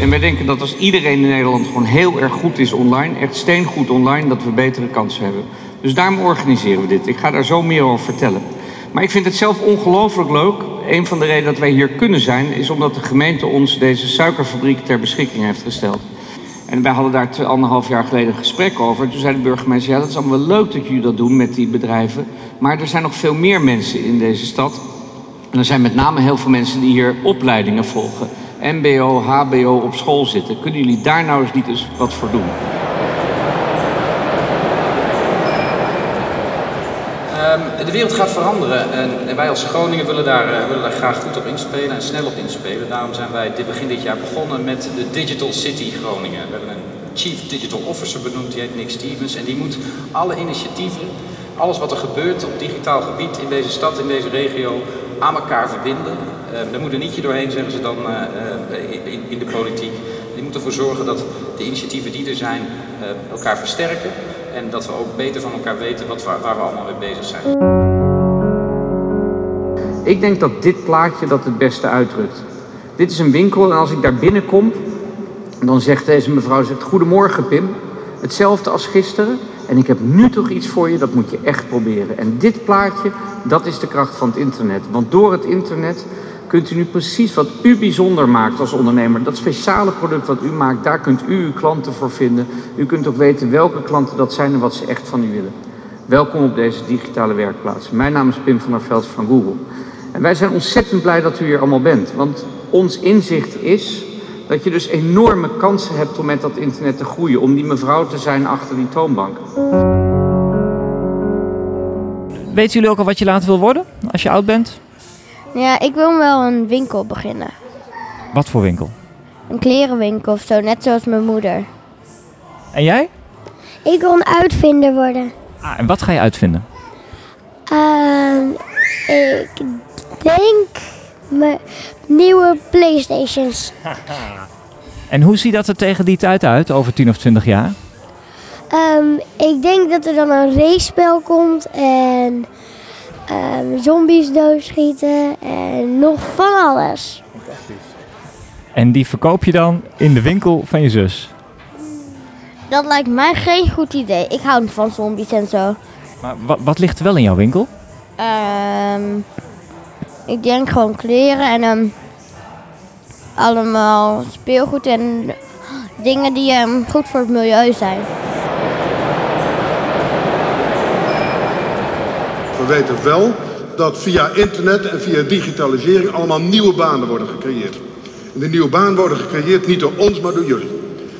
En wij denken dat als iedereen in Nederland gewoon heel erg goed is online, echt steengoed online, dat we betere kansen hebben. Dus daarom organiseren we dit. Ik ga daar zo meer over vertellen. Maar ik vind het zelf ongelooflijk leuk. Een van de redenen dat wij hier kunnen zijn, is omdat de gemeente ons deze suikerfabriek ter beschikking heeft gesteld. En wij hadden daar anderhalf jaar geleden een gesprek over. Toen zei de burgemeester, ja dat is allemaal wel leuk dat jullie dat doen met die bedrijven. Maar er zijn nog veel meer mensen in deze stad. En er zijn met name heel veel mensen die hier opleidingen volgen. MBO, HBO op school zitten. Kunnen jullie daar nou eens niet eens wat voor doen? Ehm, de wereld gaat veranderen en, wij als Groningen willen daar, uh, willen graag goed op inspelen en snel op inspelen. Daarom zijn wij dit begin dit jaar begonnen met de Digital City Groningen. We hebben een Chief Digital Officer benoemd, die heet Nick Stevens. En die moet alle initiatieven, alles wat er gebeurt op digitaal gebied in deze stad, in deze regio, aan elkaar verbinden. Uh, daar moet een nietje doorheen, zeggen ze dan uh, in, in, de politiek. Die moet ervoor zorgen dat de initiatieven die er zijn elkaar versterken. En dat we ook beter van elkaar weten wat, waar, waar we allemaal mee bezig zijn. Ik denk dat dit plaatje dat het beste uitdrukt. Dit is een winkel en als ik daar binnenkom, dan zegt deze mevrouw, zegt, goedemorgen Pim. Hetzelfde als gisteren. En ik heb nu toch iets voor je, dat moet je echt proberen. En dit plaatje, dat is de kracht van het internet. Want door het internet kunt u nu precies wat u bijzonder maakt als ondernemer. Dat speciale product wat u maakt, daar kunt u uw klanten voor vinden. U kunt ook weten welke klanten dat zijn en wat ze echt van u willen. Welkom op deze digitale werkplaats. Mijn naam is Pim van der Veld van Google. En wij zijn ontzettend blij dat u hier allemaal bent. Want ons inzicht is dat je dus enorme kansen hebt om met dat internet te groeien. Om die mevrouw te zijn achter die toonbank. Weten jullie ook al wat je later wil worden als je oud bent? Ja, ik wil wel een winkel beginnen. Wat voor winkel? Een klerenwinkel of zo, net zoals mijn moeder. En jij? Ik wil een uitvinder worden. Ah, en wat ga je uitvinden? Uh, ik denk mijn nieuwe Playstations. en hoe ziet dat er tegen die tijd uit, over 10 of 20 jaar? Um, ik denk dat er dan een race-spel komt en um, zombies doodschieten en nog van alles. En die verkoop je dan in de winkel van je zus? Dat lijkt mij geen goed idee. Ik hou van zombies en zo. Maar wat, wat ligt er wel in jouw winkel? Um, ik denk gewoon kleren en allemaal speelgoed en dingen die goed voor het milieu zijn. We weten wel dat via internet en via digitalisering allemaal nieuwe banen worden gecreëerd. En die nieuwe banen worden gecreëerd niet door ons, maar door jullie.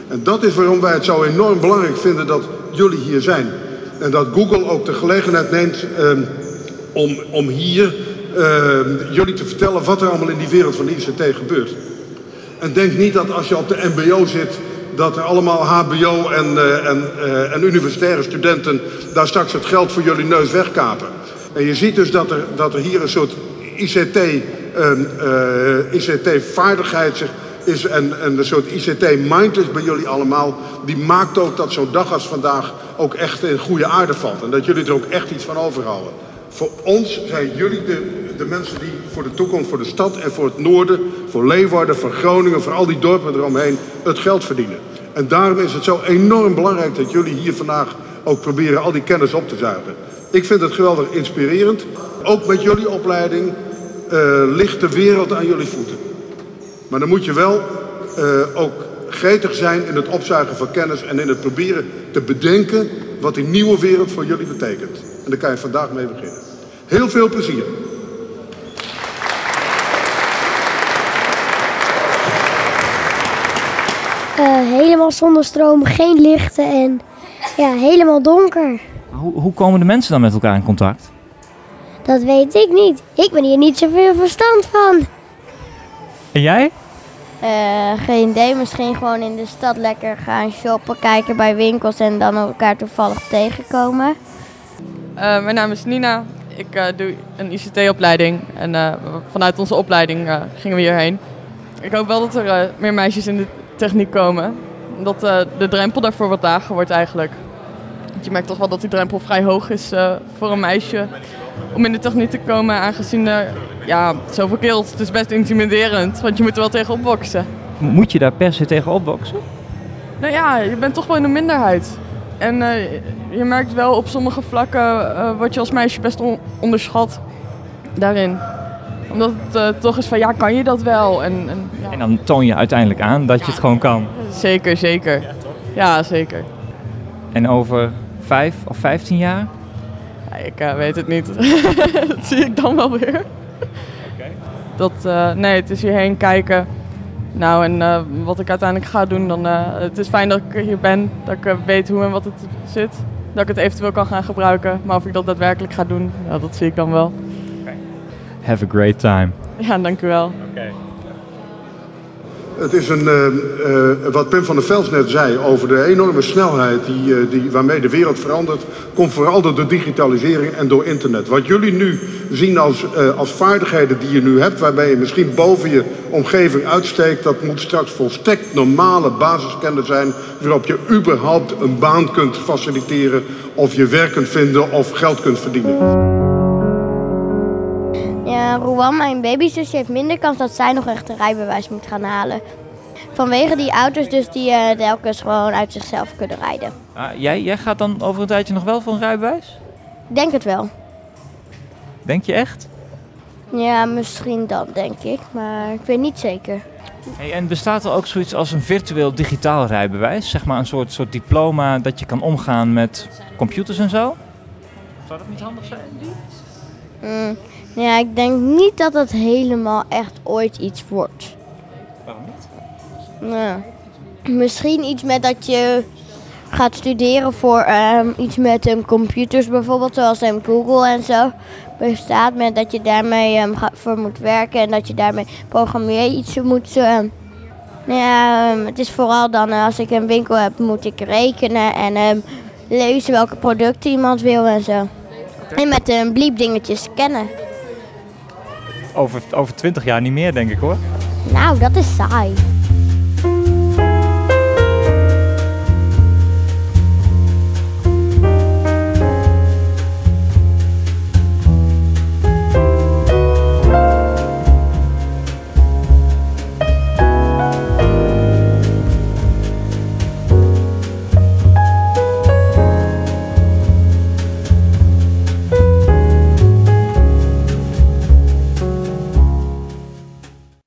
En dat is waarom wij het zo enorm belangrijk vinden dat jullie hier zijn. En dat Google ook de gelegenheid neemt um, om, om hier uh, jullie te vertellen wat er allemaal in die wereld van de ICT gebeurt. En denk niet dat als je op de MBO zit, dat er allemaal HBO en, uh, en, uh, en universitaire studenten daar straks het geld voor jullie neus wegkapen. En je ziet dus dat er, dat er hier een soort ICT, um, ICT-vaardigheid is en, en een soort ICT-mind is bij jullie allemaal. Die maakt ook dat zo'n dag als vandaag ook echt in goede aarde valt. En dat jullie er ook echt iets van overhouden. Voor ons zijn jullie de, de mensen die voor de toekomst, voor de stad en voor het noorden, voor Leeuwarden, voor Groningen, voor al die dorpen eromheen, het geld verdienen. En daarom is het zo enorm belangrijk dat jullie hier vandaag ook proberen al die kennis op te zuigen. Ik vind het geweldig inspirerend. Ook met jullie opleiding uh, ligt de wereld aan jullie voeten. Maar dan moet je wel uh, ook gretig zijn in het opzuigen van kennis en in het proberen te bedenken wat die nieuwe wereld voor jullie betekent. En daar kan je vandaag mee beginnen. Heel veel plezier. Uh, helemaal zonder stroom, geen lichten en ja, helemaal donker. Hoe, hoe komen de mensen dan met elkaar in contact? Dat weet ik niet. Ik ben hier niet zoveel verstand van. En jij? Uh, geen idee, misschien gewoon in de stad lekker gaan shoppen, kijken bij winkels en dan elkaar toevallig tegenkomen. Uh, mijn naam is Nina. Ik uh, doe een ICT-opleiding en vanuit onze opleiding gingen we hierheen. Ik hoop wel dat er meer meisjes in de techniek komen. Dat de drempel daarvoor wat lager wordt eigenlijk. Je merkt toch wel dat die drempel vrij hoog is voor een meisje om in de techniek te komen, aangezien er ja, zoveel kills. Het is best intimiderend, want je moet er wel tegen opboksen. Moet je daar per se tegen opboksen? Nou ja, je bent toch wel in de minderheid. En eh, je merkt wel op sommige vlakken uh, word je als meisje best on onderschat daarin. Omdat het uh, toch is van ja, kan je dat wel? En, en, ja. en, dan toon je uiteindelijk aan dat je het gewoon kan. Zeker, zeker. Ja, ja zeker. En over vijf of vijftien jaar? Ja, ik weet het niet. dat zie ik dan wel weer. Okay. Dat, nee, het is hierheen kijken. Nou, en uh, wat ik uiteindelijk ga doen, dan uh, het is fijn dat ik hier ben, dat ik uh, weet hoe en wat het zit. Dat ik het eventueel kan gaan gebruiken. Maar of ik dat daadwerkelijk ga doen, ja, dat zie ik dan wel. Okay. Have a great time. Ja, dank u wel. Okay. Het is een, uh, uh, wat Pim van der Vels net zei over de enorme snelheid die, uh, die, waarmee de wereld verandert, komt vooral door de digitalisering en door internet. Wat jullie nu zien als, als vaardigheden die je nu hebt, waarbij je misschien boven je omgeving uitsteekt, dat moet straks volstrekt normale basiskennis zijn waarop je überhaupt een baan kunt faciliteren of je werk kunt vinden of geld kunt verdienen. Ja, Rowan, mijn babyzusje, heeft minder kans dat zij nog echt een rijbewijs moet gaan halen. Vanwege die auto's dus die uh, telkens gewoon uit zichzelf kunnen rijden. Ah, jij, jij gaat dan over een tijdje nog wel voor een rijbewijs? Ik denk het wel. Denk je echt? Ja, misschien dan, denk ik. Maar ik weet niet zeker. Hey, en bestaat er ook zoiets als een virtueel digitaal rijbewijs? Zeg maar een soort, soort diploma dat je kan omgaan met computers en zo? Zou dat niet handig zijn? Mm, ja, ik denk niet dat dat helemaal echt ooit iets wordt. Waarom niet? Nou, misschien iets met dat je gaat studeren voor um, iets met um, computers bijvoorbeeld, zoals um, Google en zo bestaat. Met dat je daarmee voor moet werken en dat je daarmee programmeer iets moet. ja, het is vooral dan als ik een winkel heb, moet ik rekenen en lezen welke producten iemand wil en zo. En met een bliep dingetjes scannen. Over, over 20 jaar niet meer, denk ik hoor. Nou, dat is saai.